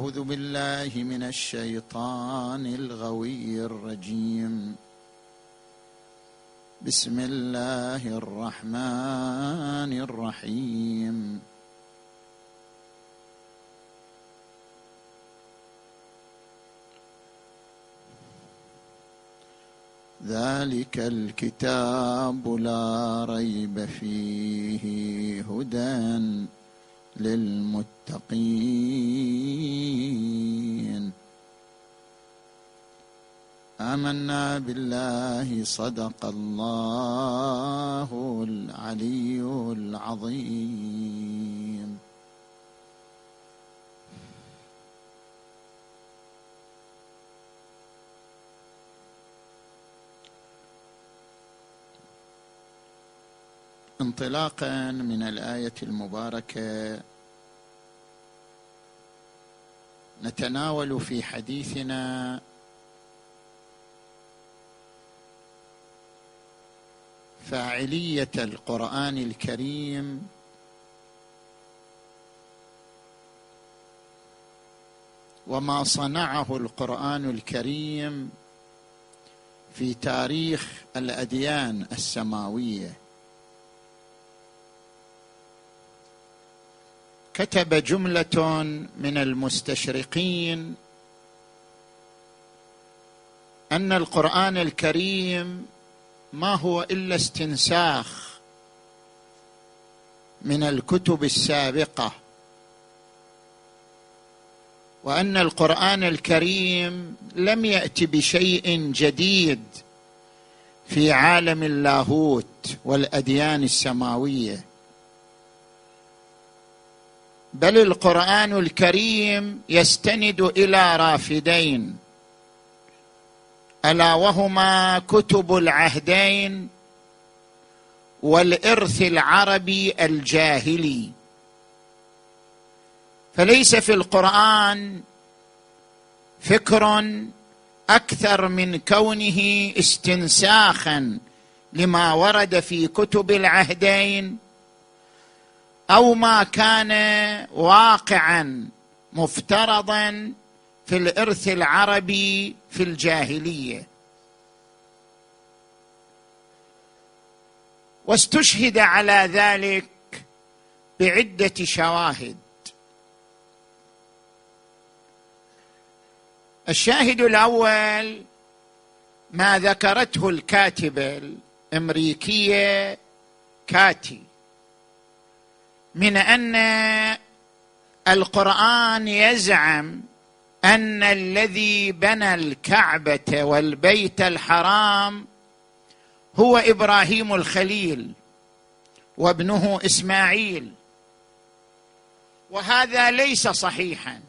أعوذ بالله من الشيطان الغوي الرجيم. بسم الله الرحمن الرحيم. ذلك الكتاب لا ريب فيه هدى. للمتقين. آمنا بالله صدق الله العلي العظيم. انطلاقا من الآية المباركة نتناول في حديثنا فاعلية القرآن الكريم وما صنعه القرآن الكريم في تاريخ الأديان السماوية. كتب جملة من المستشرقين أن القرآن الكريم ما هو إلا استنساخ من الكتب السابقة وأن القرآن الكريم لم يأت بشيء جديد في عالم اللاهوت والأديان السماوية. بل القرآن الكريم يستند إلى رافدين. ألا وهما كتب العهدين والإرث العربي الجاهلي. فليس في القرآن فكر أكثر من كونه استنساخا لما ورد في كتب العهدين أو ما كان واقعا مفترضا في الإرث العربي في الجاهلية. واستشهد على ذلك بعدة شواهد. الشاهد الأول ما ذكرته الكاتبه الأمريكية كاتي. من أن القرآن يزعم أن الذي بنى الكعبة والبيت الحرام هو إبراهيم الخليل وابنه إسماعيل. وهذا ليس صحيحا.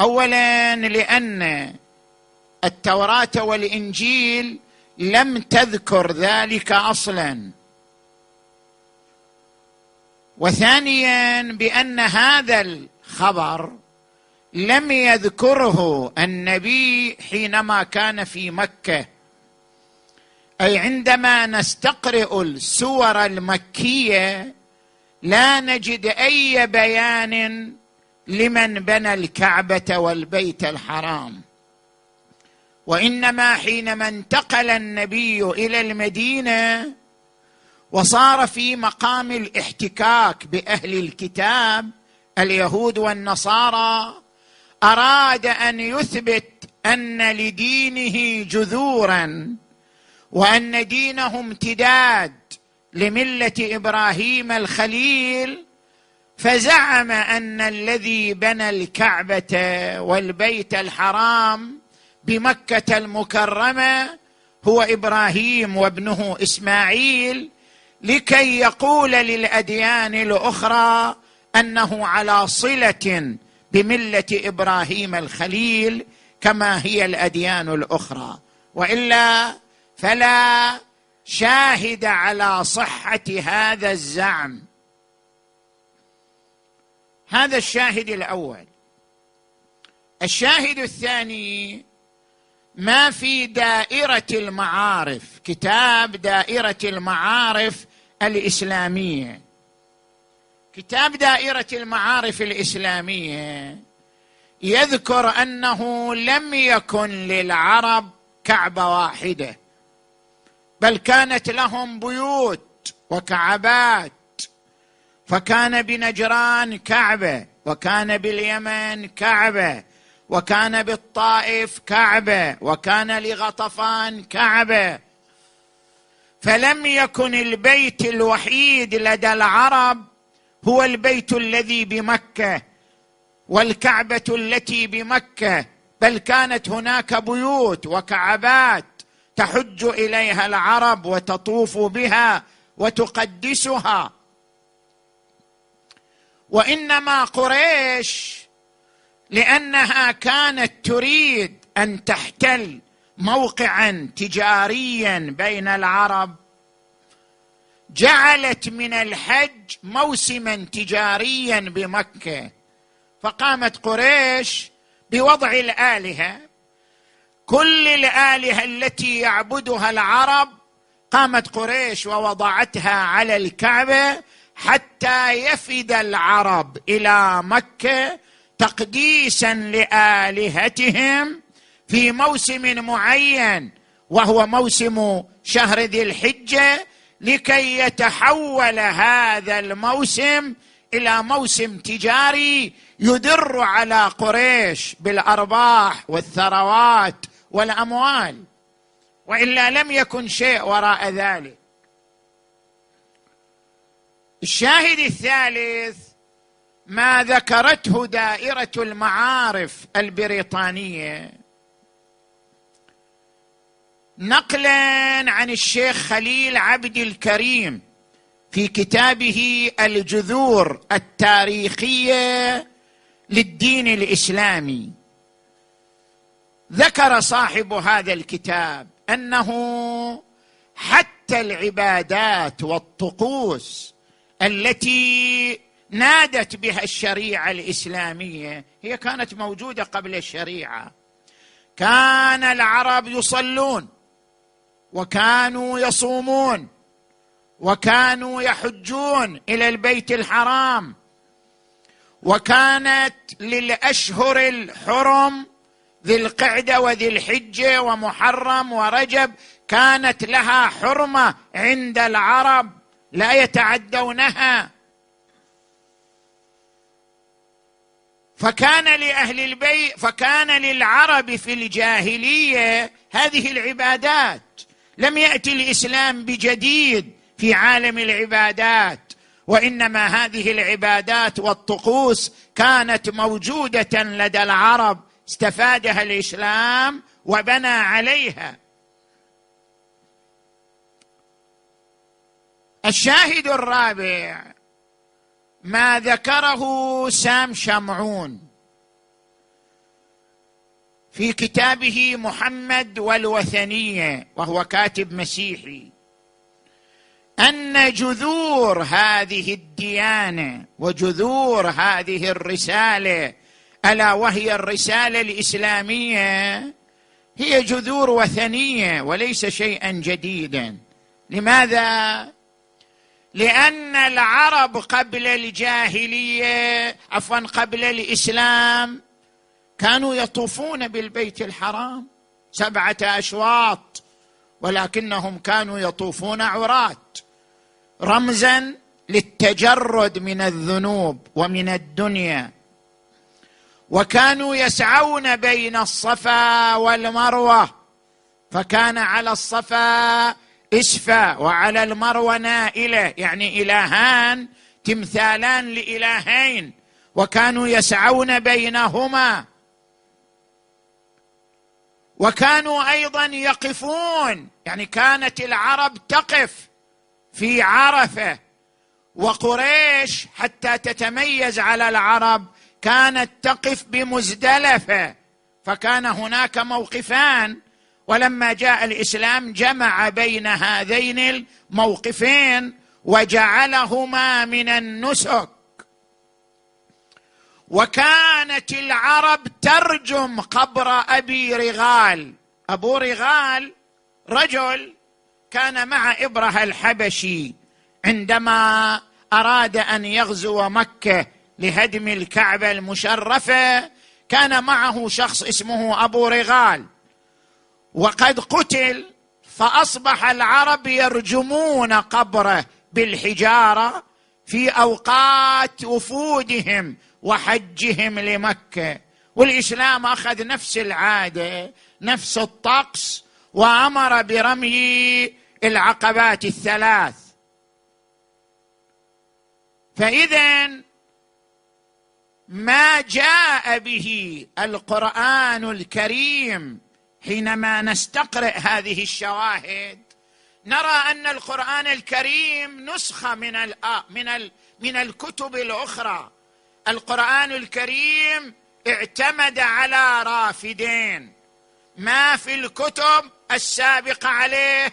اولا لأن التوراة والإنجيل لم تذكر ذلك أصلا. وثانيا بأن هذا الخبر لم يذكره النبي حينما كان في مكة. أي عندما نستقرئ السور المكية لا نجد أي بيان لمن بنى الكعبة والبيت الحرام. وإنما حينما انتقل النبي إلى المدينة وصار في مقام الاحتكاك بأهل الكتاب اليهود والنصارى أراد أن يثبت أن لدينه جذورا وأن دينه امتداد لملة إبراهيم الخليل فزعم أن الذي بنى الكعبة والبيت الحرام بمكة المكرمة هو إبراهيم وابنه إسماعيل لكي يقول للأديان الأخرى أنه على صلة بملة إبراهيم الخليل كما هي الأديان الأخرى. وإلا فلا شاهد على صحة هذا الزعم. هذا الشاهد الأول. الشاهد الثاني ما في دائرة المعارف. كتاب دائرة المعارف الإسلامية. كتاب دائرة المعارف الإسلامية يذكر أنه لم يكن للعرب كعبة واحدة بل كانت لهم بيوت وكعبات. فكان بنجران كعبة وكان باليمن كعبة وكان بالطائف كعبة وكان لغطفان كعبة. فلم يكن البيت الوحيد لدى العرب هو البيت الذي بمكة والكعبة التي بمكة بل كانت هناك بيوت وكعبات تحج إليها العرب وتطوف بها وتقدسها. وإنما قريش لأنها كانت تريد أن تحتل موقعا تجاريا بين العرب. جعلت من الحج موسما تجاريا بمكة. فقامت قريش بوضع الآلهة. كل الآلهة التي يعبدها العرب قامت قريش ووضعتها على الكعبة حتى يفد العرب إلى مكة تقديسا لآلهتهم في موسم معين وهو موسم شهر ذي الحجة لكي يتحول هذا الموسم إلى موسم تجاري يدر على قريش بالأرباح والثروات والأموال. وإلا لم يكن شيء وراء ذلك. الشاهد الثالث ما ذكرته دائرة المعارف البريطانية. نقلا عن الشيخ خليل عبد الكريم في كتابه الجذور التاريخية للدين الإسلامي. ذكر صاحب هذا الكتاب أنه حتى العبادات والطقوس التي نادت بها الشريعة الإسلامية. هي كانت موجودة قبل الشريعة. كان العرب يصلون وكانوا يصومون وكانوا يحجون إلى البيت الحرام. وكانت للأشهر الحرم ذي القعدة وذي الحجة ومحرم ورجب كانت لها حرمة عند العرب لا يتعدونها. فكان لأهل البيت فكان للعرب في الجاهلية هذه العبادات. لم يأتي الإسلام بجديد في عالم العبادات وإنما هذه العبادات والطقوس كانت موجودة لدى العرب. استفادها الإسلام وبنى عليها. الشاهد الرابع ما ذكره سام شمعون. في كتابه محمد والوثنية وهو كاتب مسيحي أن جذور هذه الديانة وجذور هذه الرسالة ألا وهي الرسالة الإسلامية هي جذور وثنية وليس شيئا جديدا. لماذا؟ لأن العرب قبل الجاهلية عفوا قبل الإسلام كانوا يطوفون بالبيت الحرام سبعة أشواط ولكنهم كانوا يطوفون عرات رمزا للتجرد من الذنوب ومن الدنيا. وكانوا يسعون بين الصفا والمروة فكان على الصفا اسفا وعلى المروة نائلة يعني إلهان تمثالان لإلهين وكانوا يسعون بينهما. وكانوا أيضا يقفون يعني كانت العرب تقف في عرفة. وقريش حتى تتميز على العرب كانت تقف بمزدلفة. فكان هناك موقفان. ولما جاء الإسلام جمع بين هذين الموقفين وجعلهما من النسك. وكانت العرب ترجم قبر أبي رغال. أبو رغال رجل كان مع إبره الحبشي. عندما أراد أن يغزو مكة لهدم الكعبة المشرفة كان معه شخص اسمه أبو رغال. وقد قتل فأصبح العرب يرجمون قبره بالحجارة في أوقات وفودهم وحجهم لمكة. والإسلام أخذ نفس العادة نفس الطقس وأمر برمي العقبات الثلاث. فاذا ما جاء به القرآن الكريم حينما نستقرئ هذه الشواهد نرى أن القرآن الكريم نسخة من من من الكتب الأخرى. القرآن الكريم اعتمد على رافدين. ما في الكتب السابقه عليه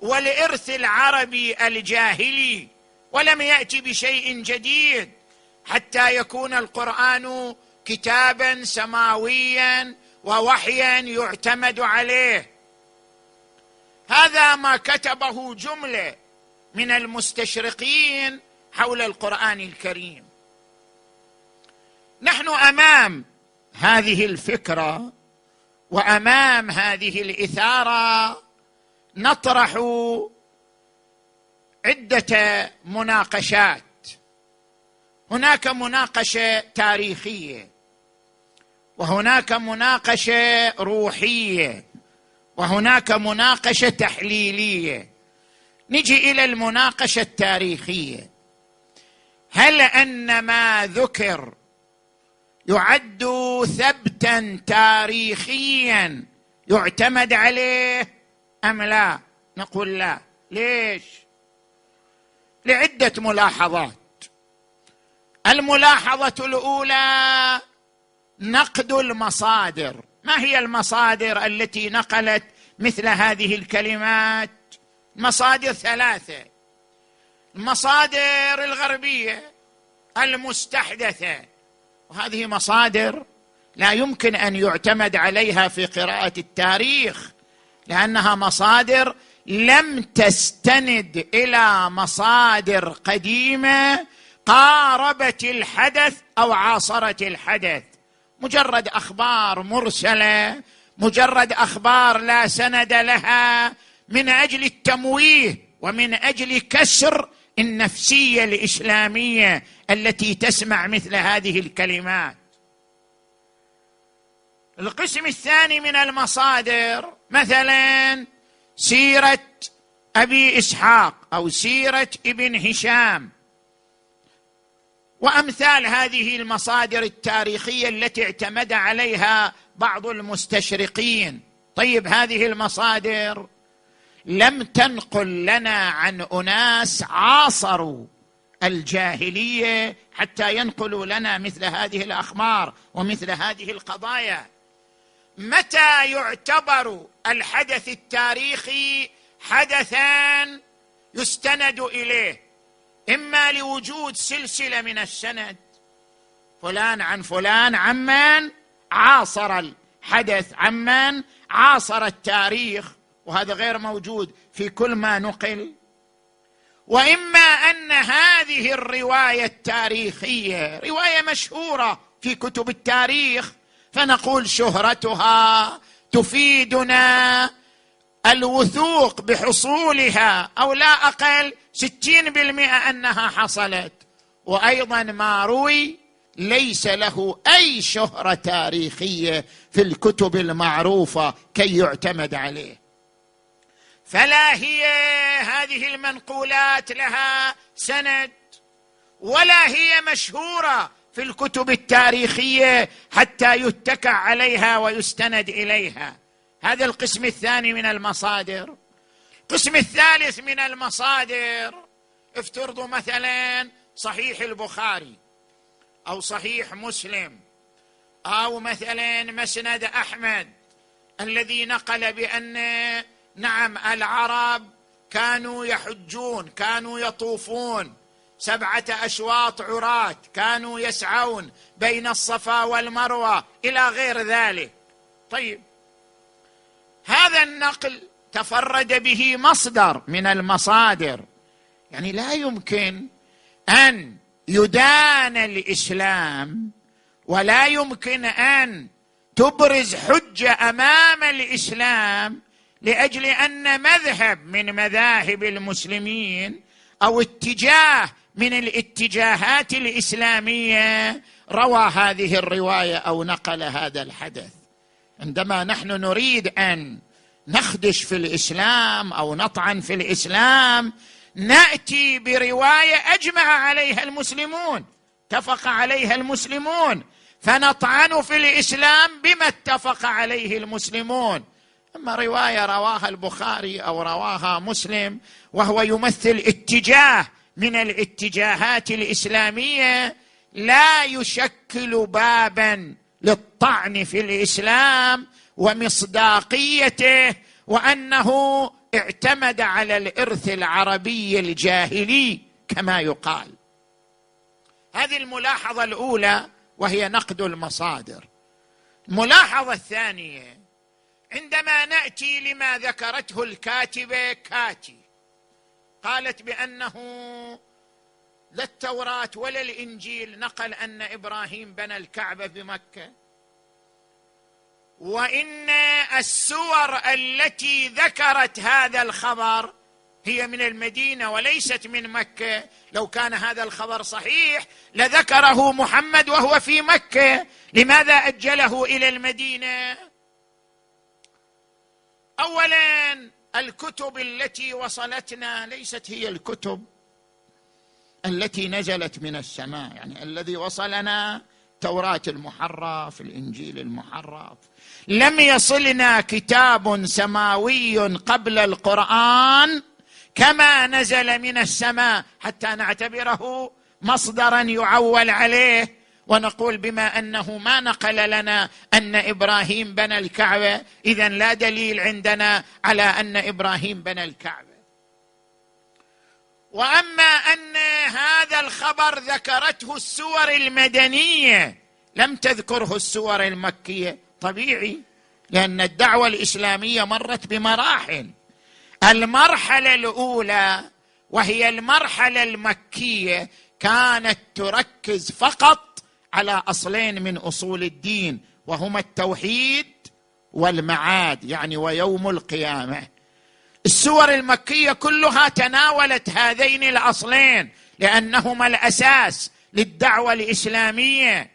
والإرث العربي الجاهلي ولم يأتي بشيء جديد حتى يكون القرآن كتابا سماويا ووحيا يعتمد عليه. هذا ما كتبه جملة من المستشرقين حول القرآن الكريم. نحن أمام هذه الفكرة وأمام هذه الإثارة نطرح عدة مناقشات. هناك مناقشة تاريخية. وهناك مناقشة روحية وهناك مناقشة تحليلية. نجي إلى المناقشة التاريخية. هل أن ما ذكر يعد ثبتا تاريخيا يعتمد عليه أم لا؟ نقول لا. ليش؟ لعدة ملاحظات. الملاحظة الأولى نقد المصادر. ما هي المصادر التي نقلت مثل هذه الكلمات؟ مصادر ثلاثة. المصادر الغربية المستحدثة. وهذه مصادر لا يمكن أن يعتمد عليها في قراءة التاريخ لأنها مصادر لم تستند إلى مصادر قديمة قاربت الحدث أو عاصرت الحدث. مجرد أخبار مرسلة مجرد أخبار لا سند لها من أجل التمويه ومن أجل كسر النفسية الإسلامية التي تسمع مثل هذه الكلمات. القسم الثاني من المصادر مثلا سيرة أبي إسحاق أو سيرة ابن هشام. وأمثال هذه المصادر التاريخية التي اعتمد عليها بعض المستشرقين. طيب هذه المصادر لم تنقل لنا عن أناس عاصروا الجاهلية حتى ينقلوا لنا مثل هذه الاخبار ومثل هذه القضايا. متى يعتبر الحدث التاريخي حدثا يستند إليه؟ إما لوجود سلسلة من السند. فلان عن فلان عمن عاصر الحدث عمن عاصر التاريخ. وهذا غير موجود في كل ما نقل. وإما أن هذه الرواية التاريخية رواية مشهورة في كتب التاريخ فنقول شهرتها تفيدنا الوثوق بحصولها أو لا أقل ستين بالمئة أنها حصلت. وأيضا ما روي ليس له أي شهرة تاريخية في الكتب المعروفة كي يعتمد عليه. فلا هي هذه المنقولات لها سند ولا هي مشهورة في الكتب التاريخية حتى يتكع عليها ويستند إليها. هذا القسم الثاني من المصادر. القسم الثالث من المصادر افترضوا مثلا صحيح البخاري أو صحيح مسلم أو مثلا مسند أحمد الذي نقل بأن نعم العرب كانوا يحجون كانوا يطوفون سبعة أشواط عراة كانوا يسعون بين الصفا والمروة إلى غير ذلك. طيب هذا النقل تفرد به مصدر من المصادر. يعني لا يمكن أن يدان الإسلام ولا يمكن أن تبرز حجة أمام الإسلام لأجل أن مذهب من مذاهب المسلمين أو اتجاه من الاتجاهات الإسلامية. روى هذه الرواية أو نقل هذا الحدث. عندما نحن نريد أن نخدش في الإسلام أو نطعن في الإسلام نأتي برواية أجمع عليها المسلمون اتفق عليها المسلمون فنطعن في الإسلام بما اتفق عليه المسلمون. أما رواية رواها البخاري أو رواها مسلم وهو يمثل اتجاه من الاتجاهات الإسلامية لا يشكل بابا للطعن في الإسلام ومصداقيته وأنه اعتمد على الإرث العربي الجاهلي كما يقال. هذه الملاحظة الأولى وهي نقد المصادر. الملاحظه الثانية عندما نأتي لما ذكرته الكاتبة كاتي قالت بأنه لا التوراة ولا الإنجيل نقل أن إبراهيم بنى الكعبة بمكة. وإن السور التي ذكرت هذا الخبر هي من المدينة وليست من مكة. لو كان هذا الخبر صحيح لذكره محمد وهو في مكة. لماذا أجله إلى المدينة؟ اولا الكتب التي وصلتنا ليست هي الكتب. التي نزلت من السماء يعني الذي وصلنا التوراه المحرف الإنجيل المحرف. لم يصلنا كتاب سماوي قبل القرآن كما نزل من السماء حتى نعتبره مصدرا يعول عليه. ونقول بما أنه ما نقل لنا أن إبراهيم بنى الكعبة اذا لا دليل عندنا على أن إبراهيم بنى الكعبة. وأما أن هذا الخبر ذكرته السور المدنية لم تذكره السور المكية. طبيعي لأن الدعوة الإسلامية مرت بمراحل. المرحلة الأولى وهي المرحلة المكية كانت تركز فقط على أصلين من أصول الدين وهما التوحيد والمعاد يعني ويوم القيامة. السور المكية كلها تناولت هذين الأصلين لأنهما الأساس للدعوة الإسلامية.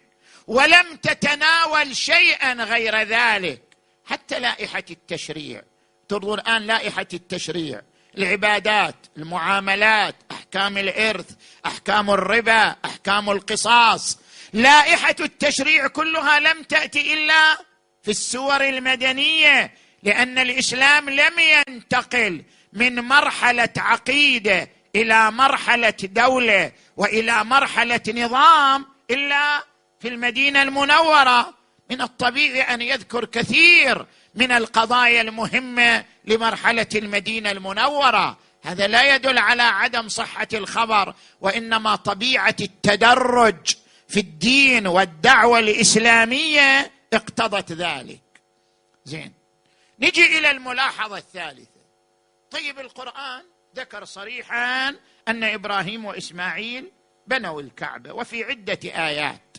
ولم تتناول شيئا غير ذلك حتى لائحة التشريع. تنظر الآن لائحة التشريع العبادات المعاملات أحكام الإرث أحكام الربا أحكام القصاص. لائحة التشريع كلها لم تأتي إلا في السور المدنية لأن الإسلام لم ينتقل من مرحلة عقيدة إلى مرحلة دولة وإلى مرحلة نظام إلا في المدينة المنورة. من الطبيعي أن يذكر كثير من القضايا المهمة لمرحلة المدينة المنورة. هذا لا يدل على عدم صحة الخبر وإنما طبيعة التدرج في الدين والدعوة الإسلامية اقتضت ذلك. زين. نجي إلى الملاحظة الثالثة. طيب القرآن ذكر صريحا أن إبراهيم وإسماعيل بنوا الكعبة وفي عدة آيات.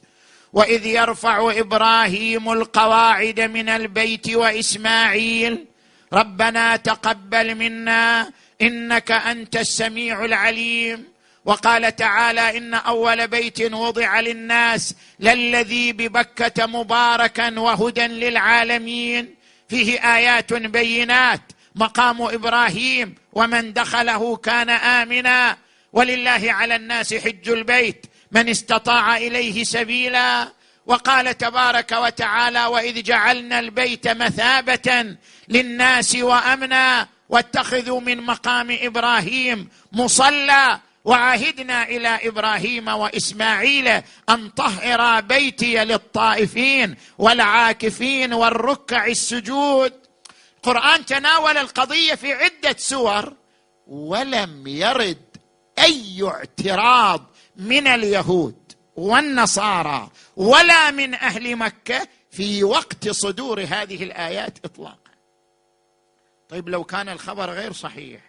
وإذ يرفع إبراهيم القواعد من البيت وإسماعيل ربنا تقبل منا إنك أنت السميع العليم. وقال تعالى إن أول بيت وضع للناس للذي ببكة مباركا وهدى للعالمين. فيه آيات بينات. مقام إبراهيم ومن دخله كان آمنا. ولله على الناس حج البيت. من استطاع إليه سبيلا. وقال تبارك وتعالى وإذ جعلنا البيت مثابة للناس وأمنا واتخذوا من مقام إبراهيم مصلى. وعهدنا إلى إبراهيم وإسماعيل أن طهرا بيتي للطائفين والعاكفين والركع السجود. القرآن تناول القضية في عدة سور ولم يرد أي اعتراض من اليهود والنصارى ولا من أهل مكة في وقت صدور هذه الآيات اطلاقا. طيب لو كان الخبر غير صحيح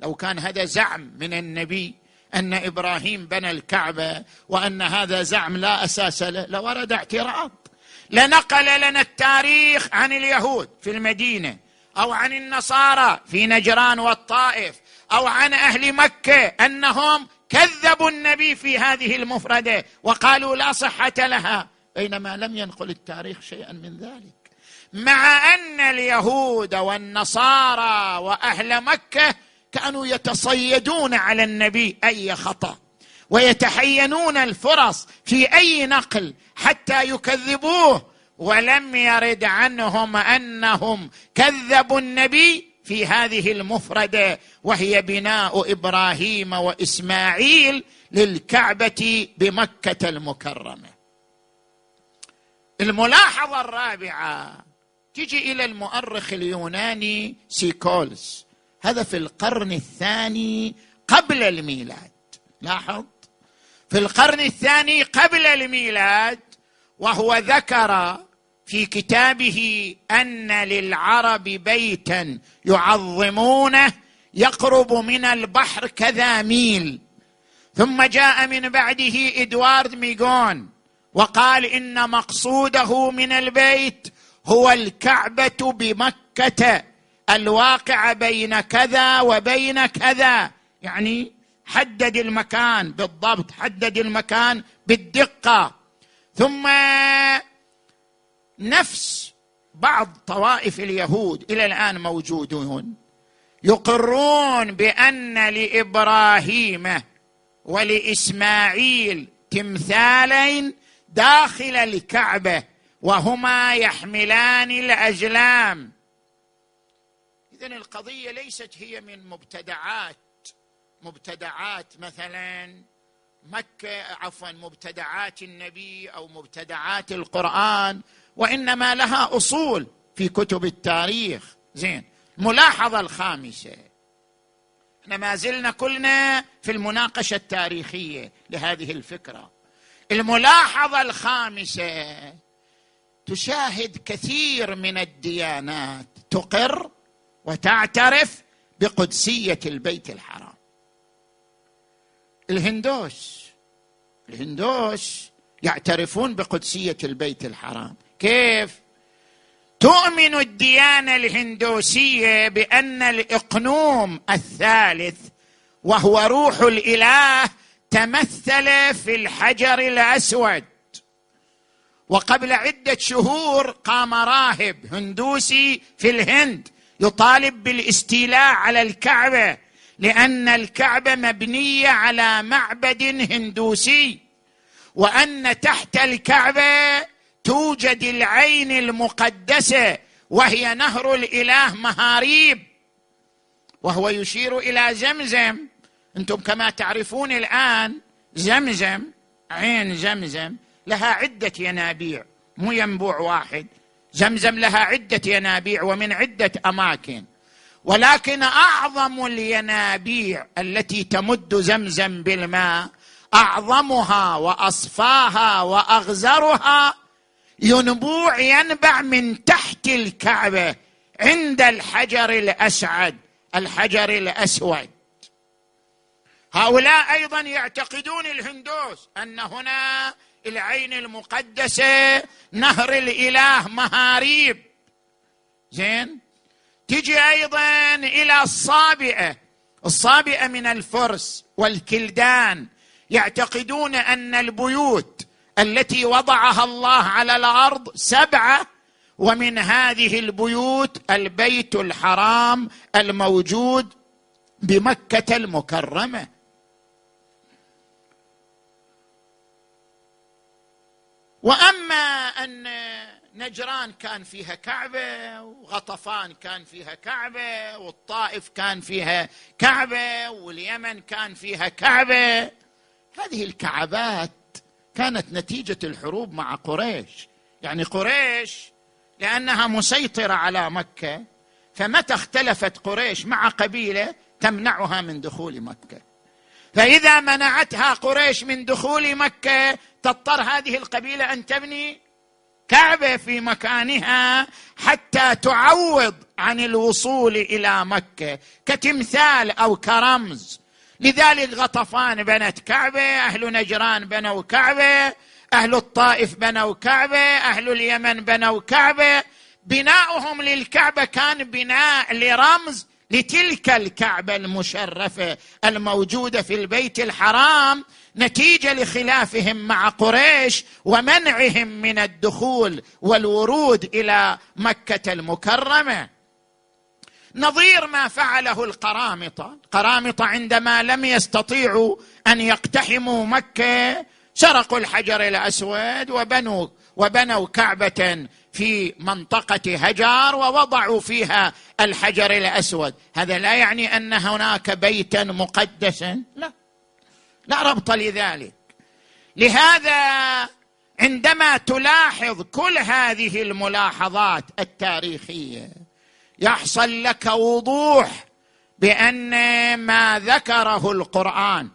لو كان هذا زعم من النبي أن إبراهيم بنى الكعبة وأن هذا زعم لا أساس له. لورد اعتراض. لنقل لنا التاريخ عن اليهود في المدينة أو عن النصارى في نجران والطائف أو عن أهل مكة أنهم كذبوا النبي في هذه المفردة وقالوا لا صحة لها. بينما لم ينقل التاريخ شيئا من ذلك. مع أن اليهود والنصارى وأهل مكة كانوا يتصيدون على النبي أي خطأ ويتحينون الفرص في أي نقل حتى يكذبوه ولم يرد عنهم أنهم كذبوا النبي في هذه المفردة وهي بناء إبراهيم وإسماعيل للكعبة بمكة المكرمة. الملاحظة الرابعة تجي إلى المؤرخ اليوناني سيكولس. هذا في القرن الثاني قبل الميلاد. لاحظ؟ في القرن الثاني قبل الميلاد وهو ذكر في كتابه أن للعرب بيتا يعظمونه يقرب من البحر كذا ميل. ثم جاء من بعده إدوارد جيبون وقال إن مقصوده من البيت هو الكعبة بمكة. الواقعه بين كذا وبين كذا. يعني حدد المكان بالضبط حدد المكان بالدقة. ثم نفس بعض طوائف اليهود إلى الآن موجودون يقرون بأن لإبراهيم ولإسماعيل تمثالين داخل الكعبة وهما يحملان الأجلام. اذا القضية ليست هي من مبتدعات. مبتدعات مثلا مكة عفوا مبتدعات النبي أو مبتدعات القرآن وإنما لها أصول في كتب التاريخ. زين الملاحظه الخامسة. إحنا ما زلنا كلنا في المناقشة التاريخية لهذه الفكرة. الملاحظة الخامسة تشاهد كثير من الديانات تقر وتعترف بقدسية البيت الحرام. الهندوس الهندوس يعترفون بقدسية البيت الحرام. كيف؟ تؤمن الديانة الهندوسية بأن الإقنوم الثالث وهو روح الإله تمثل في الحجر الأسود. وقبل عدة شهور قام راهب هندوسي في الهند. يطالب بالاستيلاء على الكعبة لأن الكعبة مبنية على معبد هندوسي وأن تحت الكعبة توجد العين المقدسة وهي نهر الإله مهاريب وهو يشير إلى زمزم. أنتم كما تعرفون الآن زمزم عين زمزم لها عدة ينابيع مو ينبوع واحد. زمزم لها عدة ينابيع ومن عدة أماكن. ولكن أعظم الينابيع التي تمد زمزم بالماء أعظمها وأصفاها وأغزرها ينبوع ينبع من تحت الكعبة عند الحجر الأسعد الحجر الأسود. هؤلاء أيضا يعتقدون الهندوس أن هنا العين المقدسة نهر الإله مهاريب. زين؟ تجي أيضا إلى الصابئة. الصابئة من الفرس والكلدان. يعتقدون أن البيوت التي وضعها الله على الأرض سبعة ومن هذه البيوت البيت الحرام الموجود بمكة المكرمة. وأما أن نجران كان فيها كعبة وغطفان كان فيها كعبة والطائف كان فيها كعبة واليمن كان فيها كعبة هذه الكعبات كانت نتيجة الحروب مع قريش. يعني قريش لأنها مسيطرة على مكة فمتى اختلفت قريش مع قبيلة تمنعها من دخول مكة؟ فإذا منعتها قريش من دخول مكة تضطر هذه القبيلة أن تبني كعبة في مكانها حتى تعوض عن الوصول إلى مكة كتمثال أو كرمز. لذلك غطفان بنت كعبة أهل نجران بنوا كعبة أهل الطائف بنوا كعبة أهل اليمن بنوا كعبة. بناؤهم للكعبة كان بناء لرمز لتلك الكعبة المشرفة الموجودة في البيت الحرام نتيجة لخلافهم مع قريش ومنعهم من الدخول والورود إلى مكة المكرمة. نظير ما فعله القرامطة. القرامطة عندما لم يستطيعوا أن يقتحموا مكة سرقوا الحجر الأسود وبنوا وبنوا كعبة في منطقة هجار ووضعوا فيها الحجر الأسود. هذا لا يعني أن هناك بيتا مقدسا. لا. لا ربط لذلك. لهذا عندما تلاحظ كل هذه الملاحظات التاريخية يحصل لك وضوح بأن ما ذكره القرآن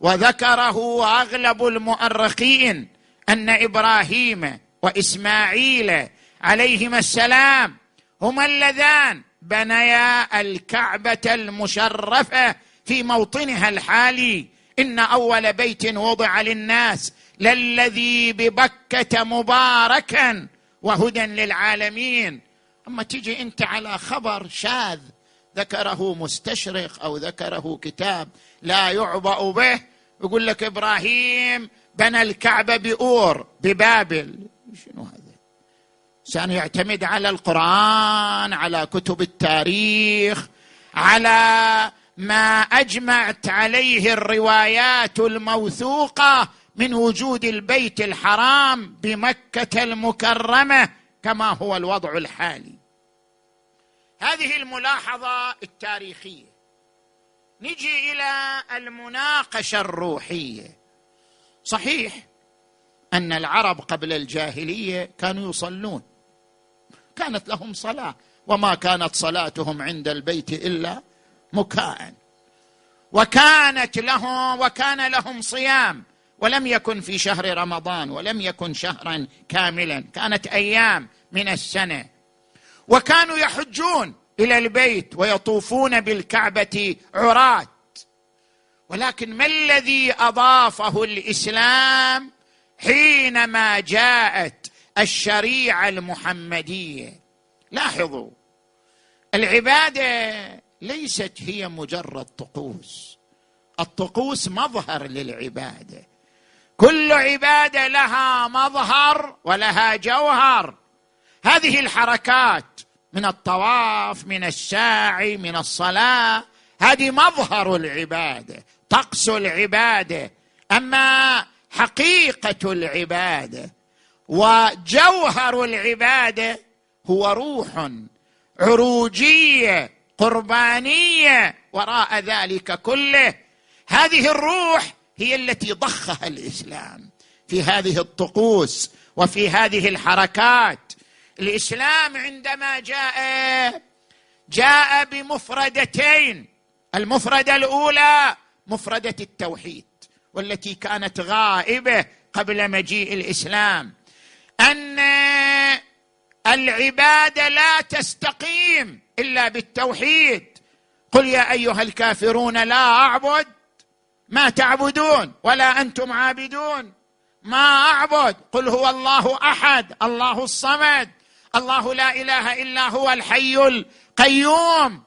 وذكره أغلب المؤرخين أن إبراهيم وإسماعيل عليهما السلام هما اللذان بنيا الكعبة المشرفة في موطنها الحالي. إن أول بيت وضع للناس للذي ببكة مباركا وهدى للعالمين. أما تجي أنت على خبر شاذ ذكره مستشرق أو ذكره كتاب لا يعبأ به يقول لك إبراهيم بنى الكعبة بأور ببابل. شنو هذا؟ انسان يعتمد على القرآن على كتب التاريخ على ما أجمعت عليه الروايات الموثوقة من وجود البيت الحرام بمكة المكرمة كما هو الوضع الحالي. هذه الملاحظة التاريخية. نجي إلى المناقشة الروحية. صحيح أن العرب قبل الجاهلية كانوا يصلون. كانت لهم صلاة وما كانت صلاتهم عند البيت إلا مكاء. وكانت لهم وكان لهم صيام ولم يكن في شهر رمضان ولم يكن شهرا كاملا. كانت أيام من السنة. وكانوا يحجون إلى البيت ويطوفون بالكعبة عراة. ولكن ما الذي أضافه الإسلام حينما جاءت الشريعة المحمدية. لاحظوا العبادة ليست هي مجرد طقوس. الطقوس مظهر للعبادة. كل عبادة لها مظهر ولها جوهر. هذه الحركات من الطواف من الساعي من الصلاة هذه مظهر العبادة طقس العبادة. أما حقيقة العباده وجوهر العباده هو روح عروجية قربانية وراء ذلك كله. هذه الروح هي التي ضخها الإسلام في هذه الطقوس وفي هذه الحركات. الإسلام عندما جاء جاء بمفردتين المفردة الأولى مفردة التوحيد. والتي كانت غائبة قبل مجيء الإسلام أن العباده لا تستقيم إلا بالتوحيد. قل يا أيها الكافرون لا أعبد ما تعبدون ولا أنتم عابدون. ما أعبد. قل هو الله أحد الله الصمد الله لا إله إلا هو الحي القيوم.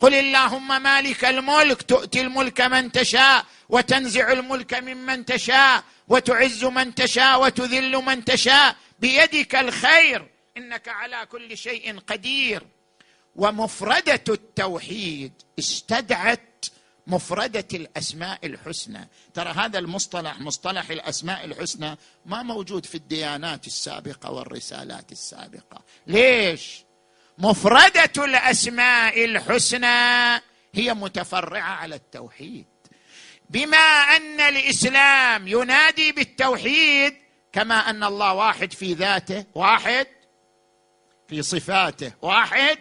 قل اللهم مالك الملك تؤتي الملك من تشاء. وتنزع الملك ممن تشاء وتعز من تشاء وتذل من تشاء. بيدك الخير. إنك على كل شيء قدير. ومفردة التوحيد استدعت مفردة الأسماء الحسنى. ترى هذا المصطلح مصطلح الأسماء الحسنى ما موجود في الديانات السابقة والرسالات السابقة. ليش؟ مفردة الأسماء الحسنى هي متفرعة على التوحيد. بما أن الإسلام ينادي بالتوحيد كما أن الله واحد في ذاته واحد في صفاته واحد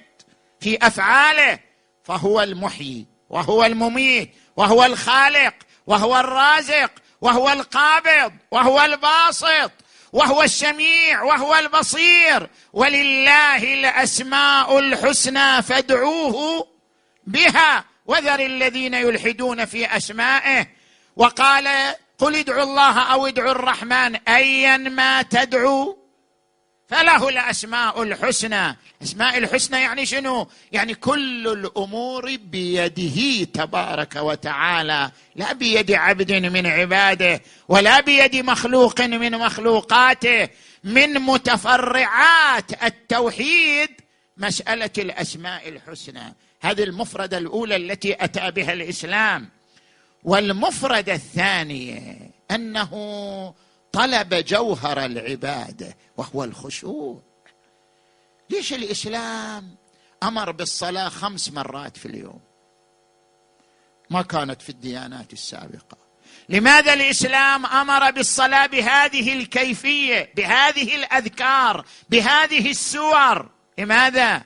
في أفعاله فهو المحيي وهو المميت وهو الخالق وهو الرازق وهو القابض وهو الباسط وهو السميع وهو البصير. ولله الأسماء الحسنى فادعوه بها. وذر الذين يلحدون في أسمائه وقال قل ادعوا الله أو ادعوا الرحمن ايا ما تدعو فله الأسماء الحسنى. أسماء الحسنى يعني شنو؟ يعني كل الأمور بيده تبارك وتعالى. لا بيد عبد من عباده ولا بيد مخلوق من مخلوقاته. من متفرعات التوحيد مسألة الأسماء الحسنى. هذه المفردة الأولى التي أتى بها الإسلام. والمفردة الثانية أنه طلب جوهر العبادة وهو الخشوع. ليش الإسلام أمر بالصلاة خمس مرات في اليوم؟ ما كانت في الديانات السابقة. لماذا الإسلام أمر بالصلاة بهذه الكيفية بهذه الأذكار بهذه السور؟ لماذا؟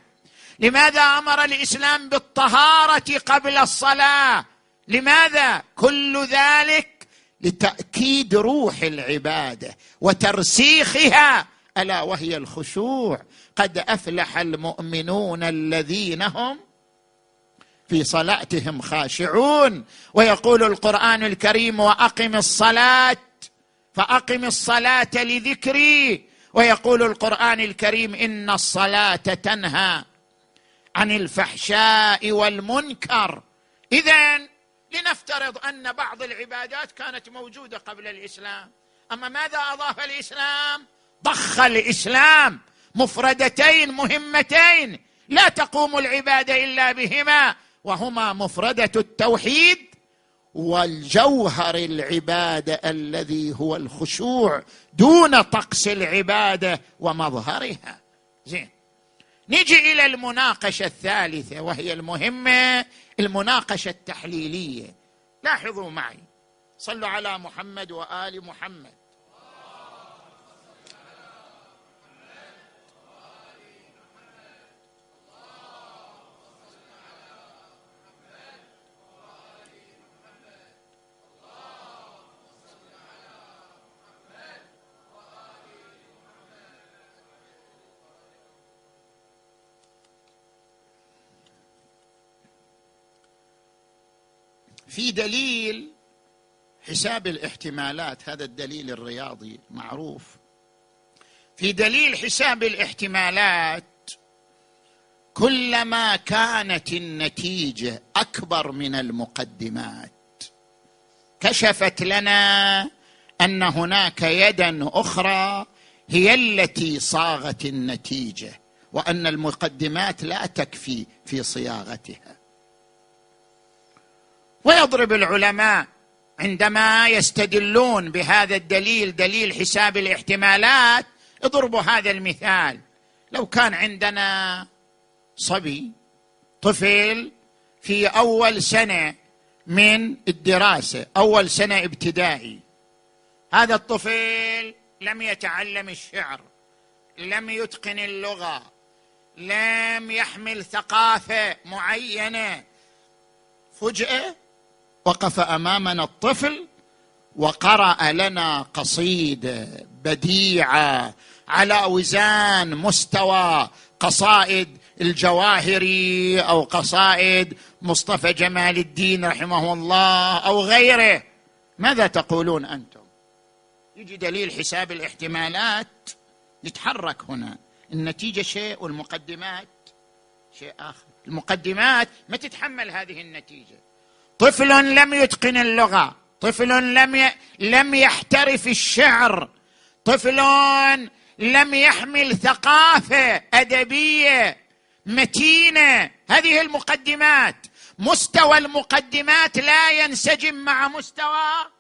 لماذا أمر الإسلام بالطهارة قبل الصلاة؟ لماذا؟ كل ذلك لتأكيد روح العبادة وترسيخها. ألا وهي الخشوع. قد أفلح المؤمنون الذين هم في صلاتهم خاشعون. ويقول القرآن الكريم وأقم الصلاة فأقم الصلاة لذكري. ويقول القرآن الكريم إن الصلاة تنهى عن الفحشاء والمنكر. اذا لنفترض أن بعض العبادات كانت موجودة قبل الإسلام. أما ماذا أضاف الإسلام؟ ضخ الإسلام. مفردتين مهمتين. لا تقوم العباده إلا بهما وهما مفردة التوحيد والجوهر العبادة الذي هو الخشوع دون طقس العبادة ومظهرها. زين. نجي إلى المناقشة الثالثة وهي المهمة المناقشة التحليلية. لاحظوا معي. صلوا على محمد وآل محمد. في دليل حساب الاحتمالات هذا الدليل الرياضي معروف. في دليل حساب الاحتمالات كلما كانت النتيجة أكبر من المقدمات كشفت لنا أن هناك يدا أخرى هي التي صاغت النتيجة وأن المقدمات لا تكفي في صياغتها. ويضرب العلماء عندما يستدلون بهذا الدليل دليل حساب الاحتمالات. اضربوا هذا المثال. لو كان عندنا صبي طفل في أول سنة من الدراسة أول سنة ابتدائي. هذا الطفل لم يتعلم الشعر لم يتقن اللغة لم يحمل ثقافة معينة. فجأة وقف أمامنا الطفل وقرأ لنا قصيده بديعه على وزان مستوى قصائد الجواهري أو قصائد مصطفى جمال الدين رحمه الله أو غيره. ماذا تقولون أنتم؟ يجي دليل حساب الاحتمالات يتحرك هنا. النتيجة شيء والمقدمات شيء آخر. المقدمات ما تتحمل هذه النتيجة. طفل لم يتقن اللغة طفل لم ي... لم يحترف الشعر طفل لم يحمل ثقافة أدبية متينة. هذه المقدمات مستوى المقدمات لا ينسجم مع مستوى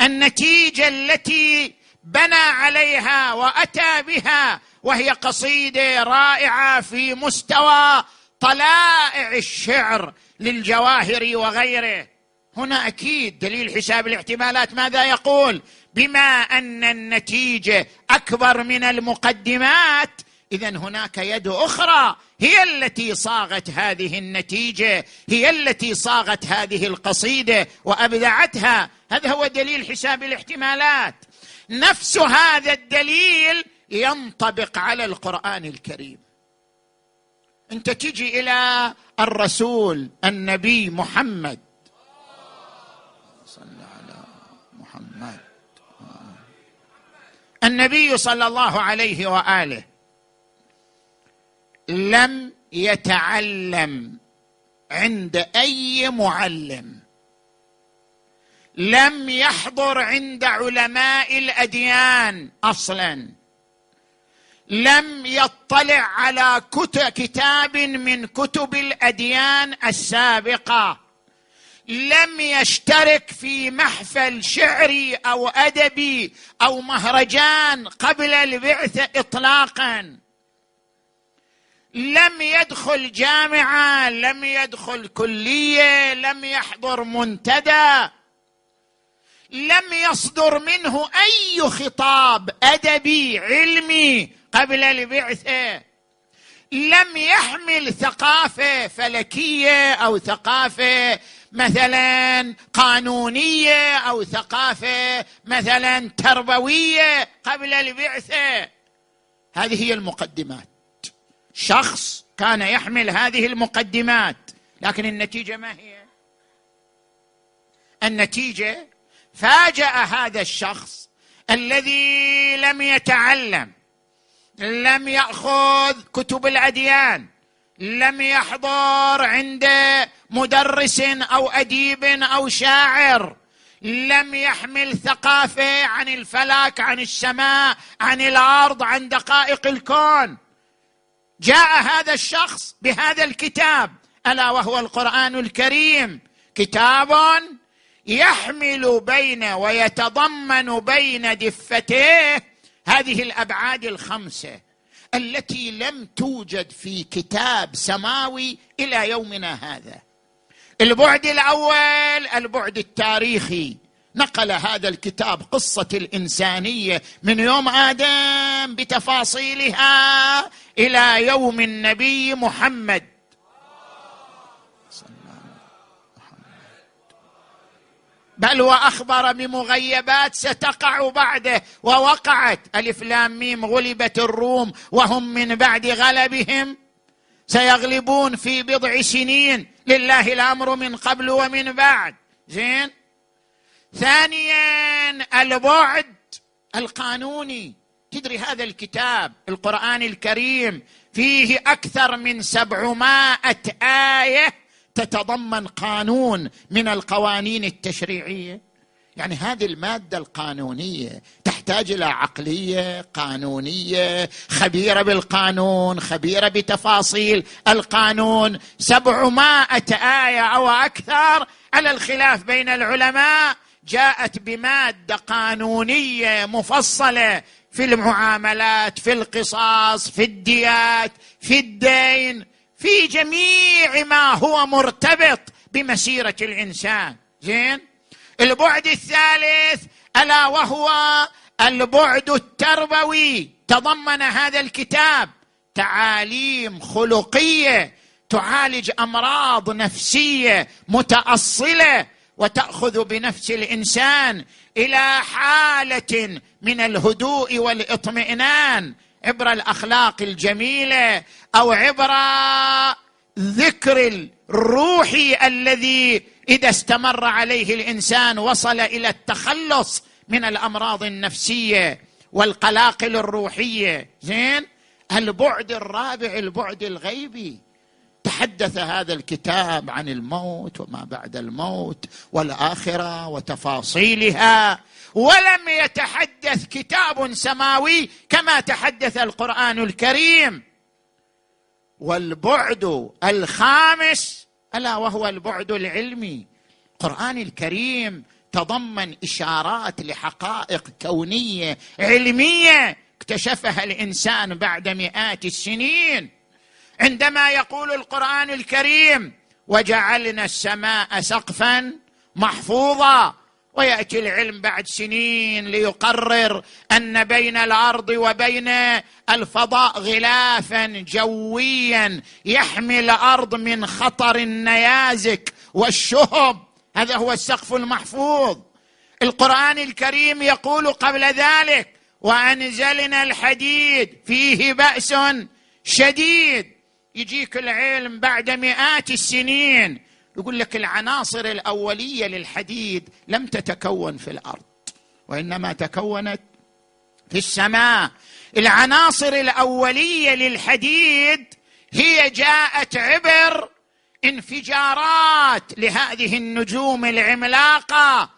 النتيجة التي بنى عليها وأتى بها وهي قصيدة رائعة في مستوى طلائع الشعر للجواهر وغيره. هنا أكيد دليل حساب الاحتمالات. ماذا يقول؟ بما أن النتيجة أكبر من المقدمات اذا هناك يد أخرى هي التي صاغت هذه النتيجة هي التي صاغت هذه القصيدة وأبدعتها. هذا هو دليل حساب الاحتمالات. نفس هذا الدليل ينطبق على القرآن الكريم. انت تجي إلى الرسول النبي محمد. صل على محمد. النبي صلى الله عليه وآله لم يتعلم عند أي معلم. لم يحضر عند علماء الأديان أصلا. لم يطلع على كتاب من كتب الأديان السابقة. لم يشترك في محفل شعري أو أدبي أو مهرجان قبل البعثه اطلاقا. لم يدخل جامعة لم يدخل كلية لم يحضر منتدى. لم يصدر منه أي خطاب أدبي علمي قبل البعثه لم يحمل ثقافة فلكية أو ثقافة مثلا قانونية أو ثقافة مثلا تربوية قبل البعثه هذه هي المقدمات. شخص كان يحمل هذه المقدمات لكن النتيجة ما هي؟ النتيجة فاجأ هذا الشخص الذي لم يتعلم لم يأخذ كتب الأديان لم يحضر عند مدرس أو أديب أو شاعر لم يحمل ثقافة عن الفلك عن السماء عن الأرض عن دقائق الكون. جاء هذا الشخص بهذا الكتاب ألا وهو القرآن الكريم. كتاب يحمل بين ويتضمن بين دفتيه هذه الأبعاد الخمسة التي لم توجد في كتاب سماوي إلى يومنا هذا. البعد الأول البعد التاريخي. نقل هذا الكتاب قصة الإنسانية من يوم آدم بتفاصيلها إلى يوم النبي محمد. بل وأخبر بمغيبات ستقع بعده ووقعت. ألف لام ميم غلبت الروم وهم من بعد غلبهم. سيغلبون في بضع سنين. لله الأمر من قبل ومن بعد. زين؟ ثانيا البعد القانوني. تدري هذا الكتاب القرآن الكريم فيه أكثر من سبعمائة آية تتضمن قانون من القوانين التشريعية. يعني هذه المادة القانونية تحتاج إلى عقلية قانونية خبيرة بالقانون خبيرة بتفاصيل. القانون سبعمائة آية أو أكثر على الخلاف بين العلماء. جاءت بمادة قانونية مفصلة في المعاملات في القصاص في الديات في الدين. في جميع ما هو مرتبط بمسيرة الإنسان. زين؟ البعد الثالث ألا وهو البعد التربوي. تضمن هذا الكتاب تعاليم خلقية تعالج أمراض نفسية متأصلة وتأخذ بنفس الإنسان إلى حالة من الهدوء والاطمئنان. عبر الأخلاق الجميلة أو عبر ذكر الروحي الذي إذا استمر عليه الإنسان وصل إلى التخلص من الأمراض النفسية والقلاقل الروحية. زين؟ البعد الرابع البعد الغيبي. تحدث هذا الكتاب عن الموت وما بعد الموت والآخرة وتفاصيلها. ولم يتحدث كتاب سماوي كما تحدث القرآن الكريم. والبعد الخامس ألا وهو البعد العلمي. القرآن الكريم تضمن إشارات لحقائق كونية علمية اكتشفها الإنسان بعد مئات السنين. عندما يقول القرآن الكريم وجعلنا السماء سقفا محفوظا ويأتي العلم بعد سنين ليقرر أن بين الأرض وبين الفضاء غلافا جويا يحمي الأرض من خطر النيازك والشهب هذا هو السقف المحفوظ. القرآن الكريم يقول قبل ذلك وأنزلنا الحديد فيه بأس شديد. يجيك العلم بعد مئات السنين. يقول لك العناصر الأولية للحديد لم تتكون في الأرض وإنما تكونت في السماء. العناصر الأولية للحديد هي جاءت عبر انفجارات لهذه النجوم العملاقة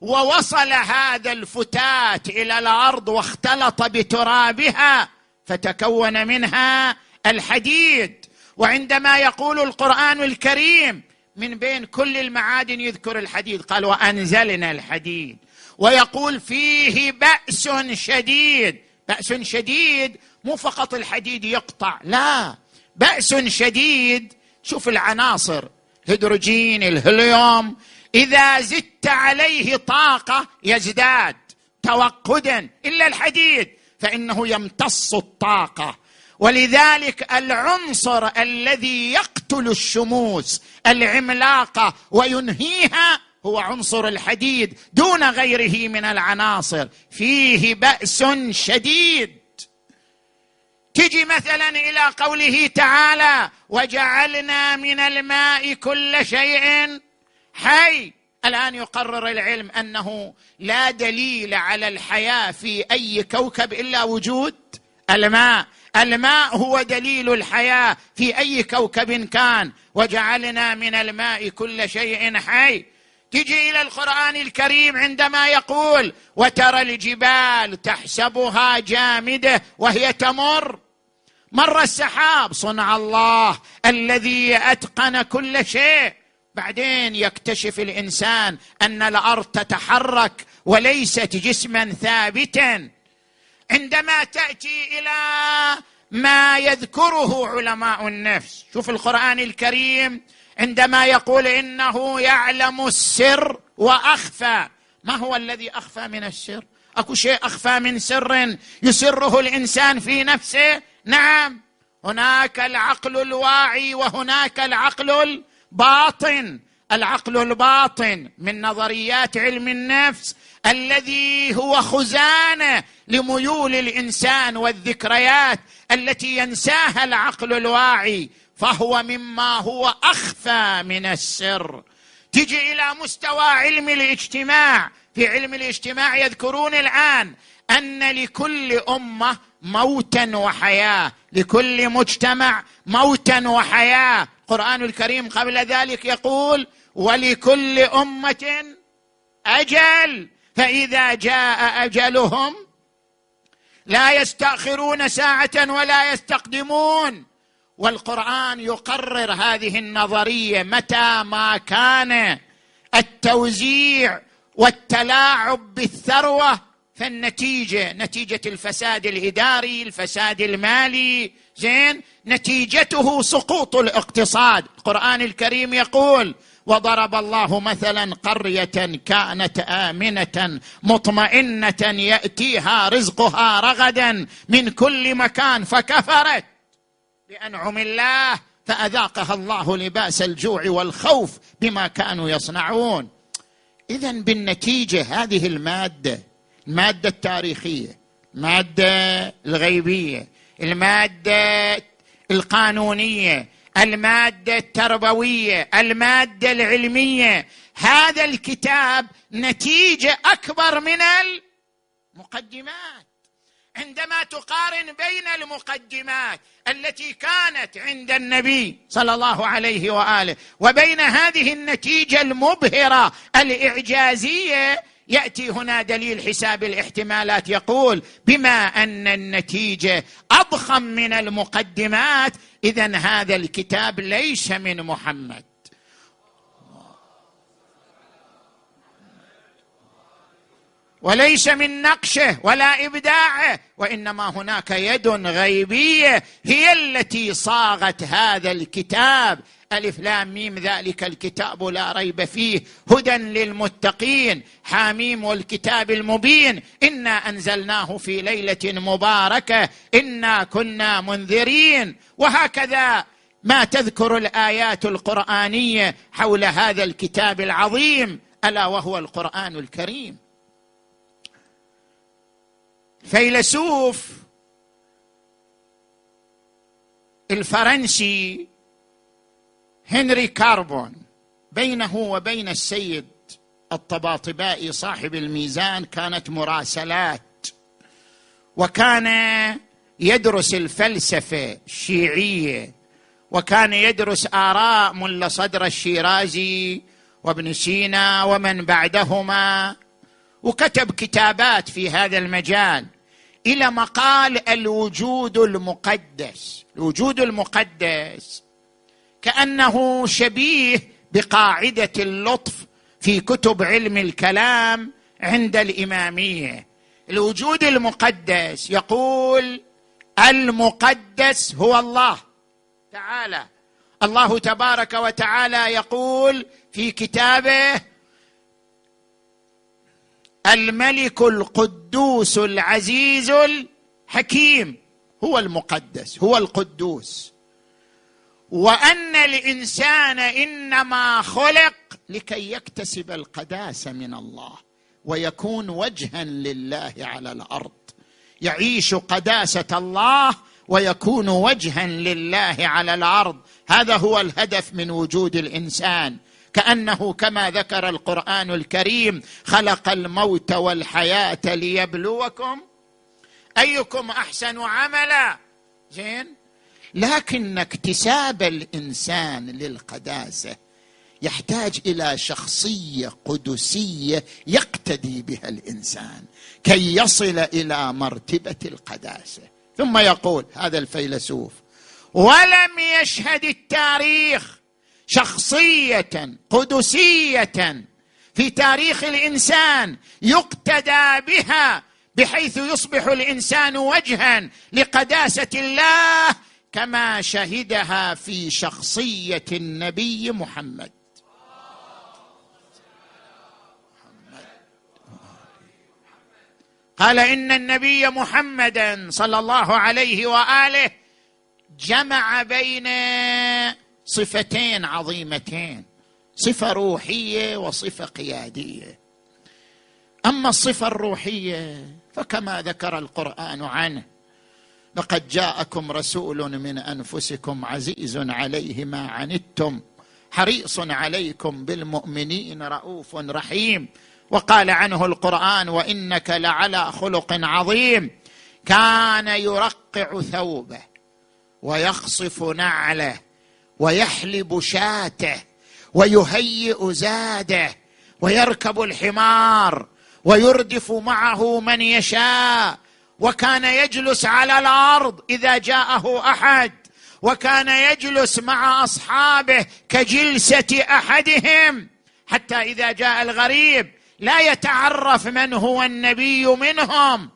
ووصل هذا الفتات إلى الأرض واختلط بترابها فتكون منها الحديد. وعندما يقول القرآن الكريم من بين كل المعادن يذكر الحديد. قال وأنزلنا الحديد. ويقول فيه بأس شديد. بأس شديد مو فقط الحديد يقطع لا. بأس شديد شوف العناصر. هيدروجين الهليوم إذا زدت عليه طاقة يزداد توقدا إلا الحديد فإنه يمتص الطاقة. ولذلك العنصر الذي يقتل الشموس العملاقه وينهيها هو عنصر الحديد دون غيره من العناصر. فيه بأس شديد. تجي مثلا إلى قوله تعالى وجعلنا من الماء كل شيء حي الآن يقرر العلم أنه لا دليل على الحياة في أي كوكب إلا وجود الماء. الماء هو دليل الحياة في أي كوكب كان. وجعلنا من الماء كل شيء حي. تجي إلى القرآن الكريم عندما يقول وترى الجبال تحسبها جامدة وهي تمر مر السحاب صنع الله الذي أتقن كل شيء بعدين يكتشف الإنسان أن الأرض تتحرك وليست جسما ثابتا. عندما تأتي إلى ما يذكره علماء النفس. شوف القرآن الكريم عندما يقول إنه يعلم السر وأخفى. ما هو الذي أخفى من السر؟ أكو شيء أخفى من سر يسره الإنسان في نفسه؟ نعم. هناك العقل الواعي وهناك العقل الباطن. العقل الباطن من نظريات علم النفس الذي هو خزانة لميول الإنسان والذكريات التي ينساها العقل الواعي فهو مما هو أخفى من السر. تجي إلى مستوى علم الاجتماع في علم الاجتماع يذكرون الآن أن لكل أمة موتا وحياة لكل مجتمع موتا وحياة. القران الكريم قبل ذلك يقول ولكل أمة أجل. فإذا جاء أجلهم لا يستأخرون ساعة ولا يستقدمون. والقرآن يقرر هذه النظرية متى ما كان. التوزيع والتلاعب بالثروة فالنتيجه نتيجة الفساد الإداري الفساد المالي. زين؟ نتيجته سقوط الاقتصاد. القرآن الكريم يقول وضرب الله مثلا قرية كانت آمنة مطمئنة يأتيها رزقها رغدا من كل مكان فكفرت بأنعم الله فأذاقها الله لباس الجوع والخوف بما كانوا يصنعون. اذا بالنتيجة هذه المادة المادة التاريخية المادة الغيبية المادة القانونية المادة التربوية المادة العلمية. هذا الكتاب نتيجة أكبر من المقدمات. عندما تقارن بين المقدمات التي كانت عند النبي صلى الله عليه وآله وبين هذه النتيجة المبهرة الإعجازية يأتي هنا دليل حساب الاحتمالات يقول بما أن النتيجة أضخم من المقدمات اذا هذا الكتاب ليس من محمد. وليس من نقشه ولا إبداعه وإنما هناك يد غيبية هي التي صاغت هذا الكتاب. ألف لام ميم ذلك الكتاب لا ريب فيه. هدى للمتقين حاميم والكتاب المبين. إنا أنزلناه في ليلة مباركة. إنا كنا منذرين. وهكذا ما تذكر الآيات القرآنية حول هذا الكتاب العظيم. ألا وهو القرآن الكريم. فيلسوف الفرنسي هنري كاربون بينه وبين السيد الطباطبائي صاحب الميزان كانت مراسلات وكان يدرس الفلسفة الشيعية وكان يدرس آراء ملا صدر الشيرازي وابن سينا ومن بعدهما وكتب كتابات في هذا المجال إلى مقال الوجود المقدس. الوجود المقدس كأنه شبيه بقاعدة اللطف في كتب علم الكلام عند الإمامية. الوجود المقدس يقول المقدس هو الله. تعالى. الله تبارك وتعالى يقول في كتابه الملك القدوس العزيز الحكيم. هو المقدس هو القدوس. وأن الإنسان إنما خلق لكي يكتسب القداسه من الله ويكون وجها لله على الأرض. يعيش قداسة الله ويكون وجها لله على الأرض. هذا هو الهدف من وجود الإنسان. كأنه كما ذكر القرآن الكريم خلق الموت والحياة ليبلوكم. أيكم أحسن عملا؟ زين؟ لكن اكتساب الإنسان للقداسة يحتاج إلى شخصية قدسية يقتدي بها الإنسان كي يصل إلى مرتبة القداسة. ثم يقول هذا الفيلسوف ولم يشهد التاريخ شخصية قدسية في تاريخ الإنسان يقتدى بها بحيث يصبح الإنسان وجها لقداسة الله كما شهدها في شخصية النبي محمد. قال إن النبي محمدا صلى الله عليه وآله جمع بين صفتين عظيمتين صفة روحية وصفة قيادية. أما الصفة الروحية فكما ذكر القرآن عنه لقد جاءكم رسول من أنفسكم عزيز عليه ما عنتم حريص عليكم بالمؤمنين رؤوف رحيم. وقال عنه القرآن وإنك لعلى خلق عظيم كان يرقع ثوبه ويخصف نعله ويحلب شاته ويهيئ زاده ويركب الحمار ويردف معه من يشاء. وكان يجلس على الأرض إذا جاءه أحد وكان يجلس مع أصحابه كجلسة أحدهم حتى إذا جاء الغريب لا يتعرف من هو النبي منهم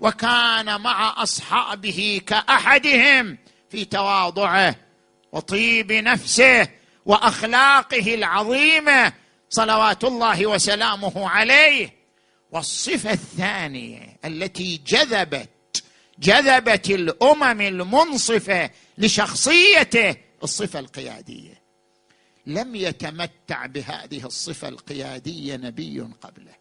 وكان مع أصحابه كأحدهم في تواضعه وطيب نفسه وأخلاقه العظيمة صلوات الله وسلامه عليه. والصفة الثانية التي جذبت جذبت الأمم المنصفة لشخصيته الصفة القيادية. لم يتمتع بهذه الصفة القيادية نبي قبله.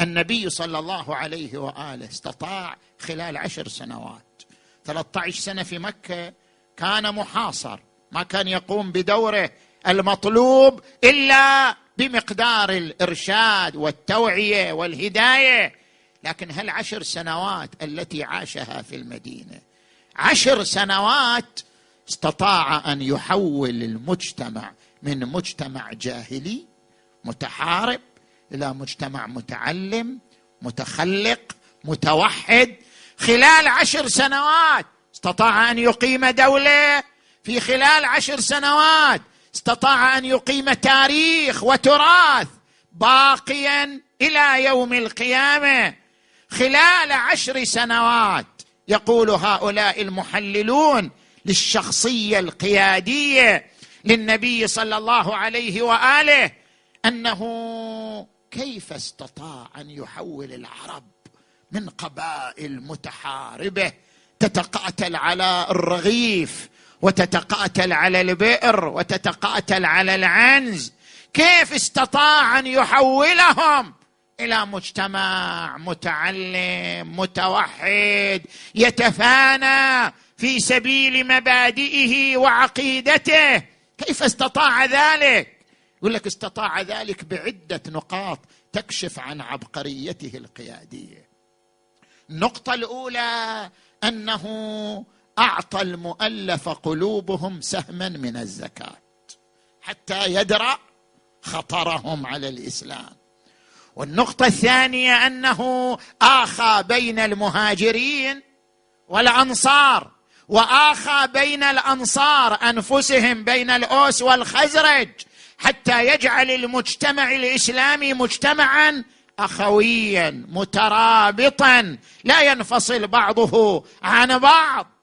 النبي صلى الله عليه وآله استطاع خلال عشر سنوات 13 سنة في مكة كان محاصر ما كان يقوم بدوره المطلوب إلا بمقدار الإرشاد والتوعية والهداية لكن هالعشر سنوات التي عاشها في المدينة؟ عشر سنوات استطاع أن يحول المجتمع من مجتمع جاهلي متحارب إلى مجتمع متعلم متخلق متوحد. خلال عشر سنوات استطاع أن يقيم دولة. في خلال عشر سنوات استطاع أن يقيم تاريخ وتراث باقيا إلى يوم القيامة. خلال عشر سنوات يقول هؤلاء المحللون للشخصية القيادية للنبي صلى الله عليه وآله أنه كيف استطاع أن يحول العرب من قبائل متحاربة تتقاتل على الرغيف وتتقاتل على البئر وتتقاتل على العنز؟ كيف استطاع أن يحولهم إلى مجتمع متعلم متوحد يتفانى في سبيل مبادئه وعقيدته. كيف استطاع ذلك؟ يقول لك استطاع ذلك بعدة نقاط تكشف عن عبقريته القيادية. النقطة الأولى أنه أعطى المؤلف قلوبهم سهما من الزكاة حتى يدرأ خطرهم على الإسلام. والنقطة الثانية أنه آخى بين المهاجرين والأنصار وآخى بين الأنصار أنفسهم بين الأوس والخزرج حتى يجعل المجتمع الإسلامي مجتمعا اخويا مترابطا لا ينفصل بعضه عن بعض.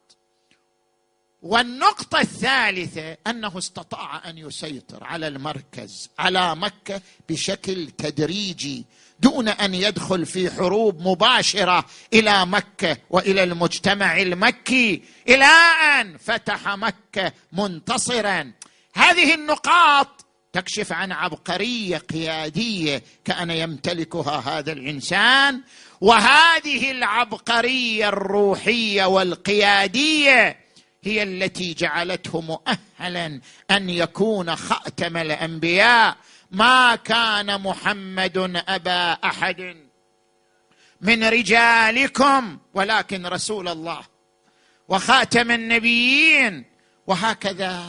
والنقطة الثالثة أنه استطاع أن يسيطر على المركز على مكة بشكل تدريجي دون أن يدخل في حروب مباشرة إلى مكة وإلى المجتمع المكي. إلى أن فتح مكة منتصرا. هذه النقاط تكشف عن عبقرية قيادية كأن يمتلكها هذا الإنسان وهذه العبقرية الروحية والقيادية هي التي جعلته مؤهلا أن يكون خاتم الأنبياء. ما كان محمد أبا أحد من رجالكم ولكن رسول الله وخاتم النبيين. وهكذا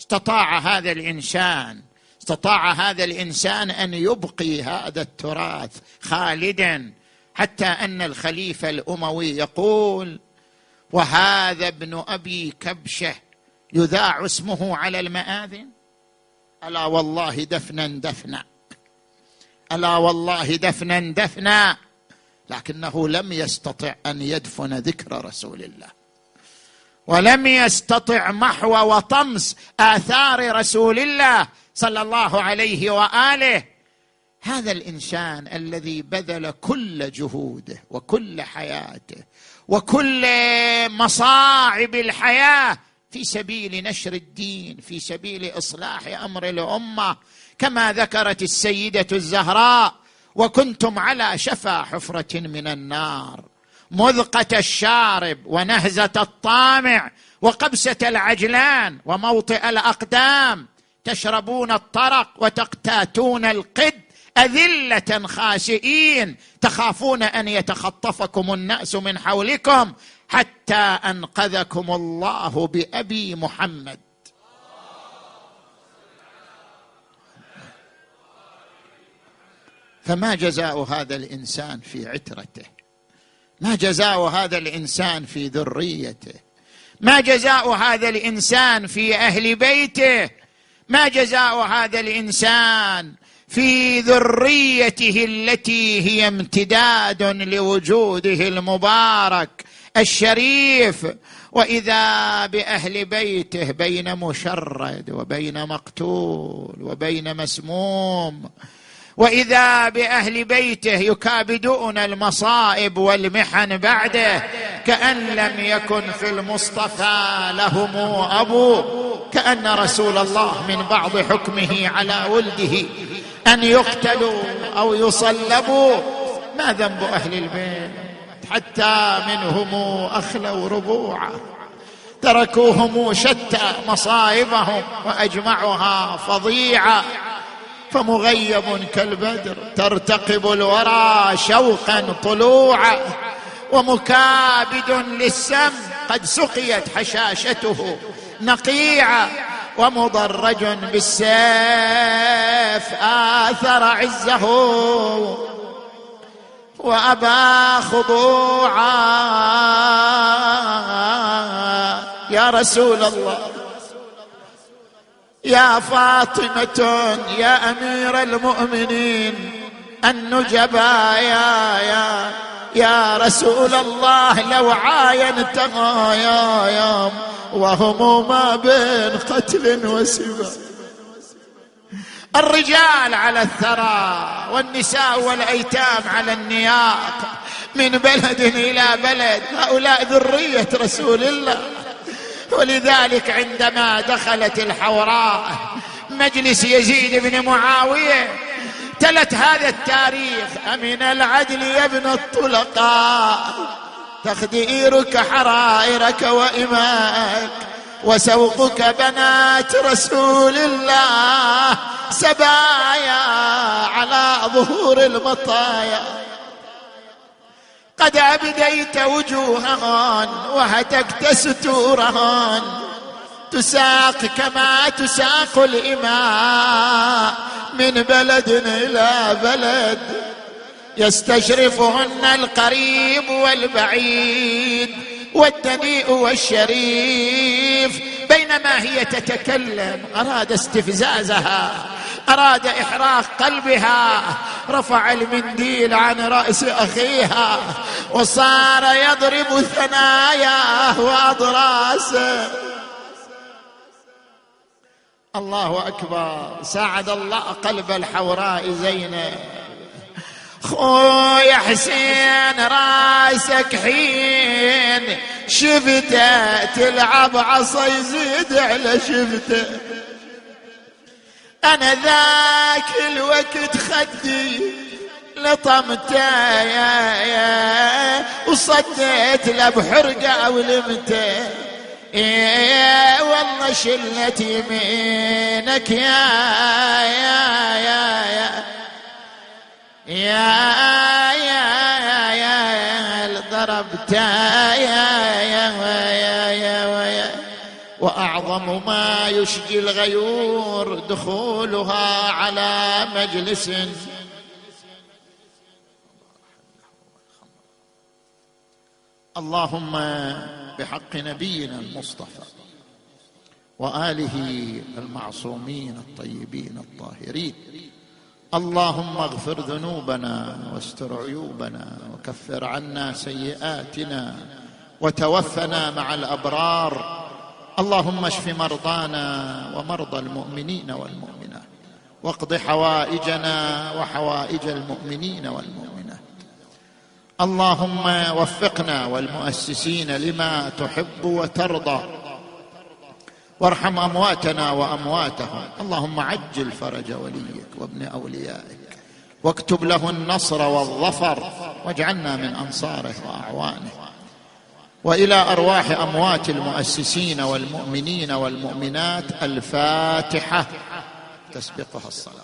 استطاع هذا الإنسان استطاع هذا الإنسان أن يبقي هذا التراث خالدا حتى أن الخليفة الأموي يقول وهذا ابن أبي كبشة يذاع اسمه على المآذن؟ ألا والله دفنا دفنا. ألا والله دفنا دفنا. لكنه لم يستطع أن يدفن ذكر رسول الله. ولم يستطع محو وطمس آثار رسول الله صلى الله عليه وآله. هذا الإنسان الذي بذل كل جهوده وكل حياته وكل مصاعب الحياة في سبيل نشر الدين في سبيل إصلاح أمر الأمة كما ذكرت السيدة الزهراء وكنتم على شفا حفرة من النار مذقة الشارب ونهزة الطامع وقبسة العجلان وموطئ الأقدام تشربون الطرق وتقتاتون القد أذلة خاسئين تخافون أن يتخطفكم النأس من حولكم حتى أنقذكم الله بأبي محمد. فما جزاء هذا الإنسان في عترته؟ ما جزاء هذا الإنسان في ذريته؟ ما جزاء هذا الإنسان في أهل بيته؟ ما جزاء هذا الإنسان في ذريته التي هي امتداد لوجوده المبارك الشريف. وإذا بأهل بيته بين مشرد وبين مقتول وبين مسموم. وإذا بأهل بيته يكابدون المصائب والمحن بعده كأن لم يكن في المصطفى لهم أبو كأن رسول الله من بعض حكمه على ولده. أن يقتلوا أو يصلبوا ما ذنب أهل البيت؟ حتى منهم أخلوا ربوعا. تركوهم شتى مصائبهم وأجمعها فظيعه فمغيب كالبدر ترتقب الورى شوقا طلوعا. ومكابد للسم قد سقيت حشاشته نقيعا. ومضرج بالسيف آثر عزه وأبى خضوعا. يا رسول الله يا فاطمة يا أمير المؤمنين النجباء يا يا رسول الله لو عاينتها يا يا وهم ما بين قتل وسبا. الرجال على الثرى والنساء والأيتام على النياق من بلد إلى بلد هؤلاء ذرية رسول الله. ولذلك عندما دخلت الحوراء مجلس يزيد بن معاوية تلت هذا التاريخ أمن العدل يا ابن الطلقاء. تخديرك حرائرك وإماءك وسوقك بنات رسول الله سبايا على ظهور المطايا. قد أبديت وجوههن وهتكت ستورهن. تساق كما تساق الإماء من بلد إلى بلد. يستشرفهن القريب والبعيد والدنيء والشريف بينما هي تتكلم. أراد استفزازها أراد إحراق قلبها. رفع المنديل عن رأس أخيها وصار يضرب ثناياه وأضراسه. الله أكبر. ساعد الله قلب الحوراء زينب. خويا حسين رأسك حين. شفته تلعب عصا يزيد على شفته. أنا ذاك الوقت خدي لطمته يا يا وصديت له بحرقة ولمته. إيه والله شلت يمينك يا يا يا يا يا يا يا ضربت يا يا يا يا يا وأعظم ما يشجي الغيور دخولها على مجلس. اللهم بحق نبينا المصطفى وآله المعصومين الطيبين الطاهرين اللهم اغفر ذنوبنا واستر عيوبنا وكفر عنا سيئاتنا وتوفنا مع الأبرار. اللهم اشف مرضانا ومرضى المؤمنين والمؤمنات واقض حوائجنا وحوائج المؤمنين والمؤمنات. اللهم وفقنا والمؤسسين لما تحب وترضى. وارحم أمواتنا وأمواتهم. اللهم عجل فرج وليك وابن أوليائك. واكتب له النصر والظفر واجعلنا من أنصاره وأعوانه. وإلى أرواح أموات المؤسسين والمؤمنين والمؤمنات الفاتحة. تسبقها الصلاة.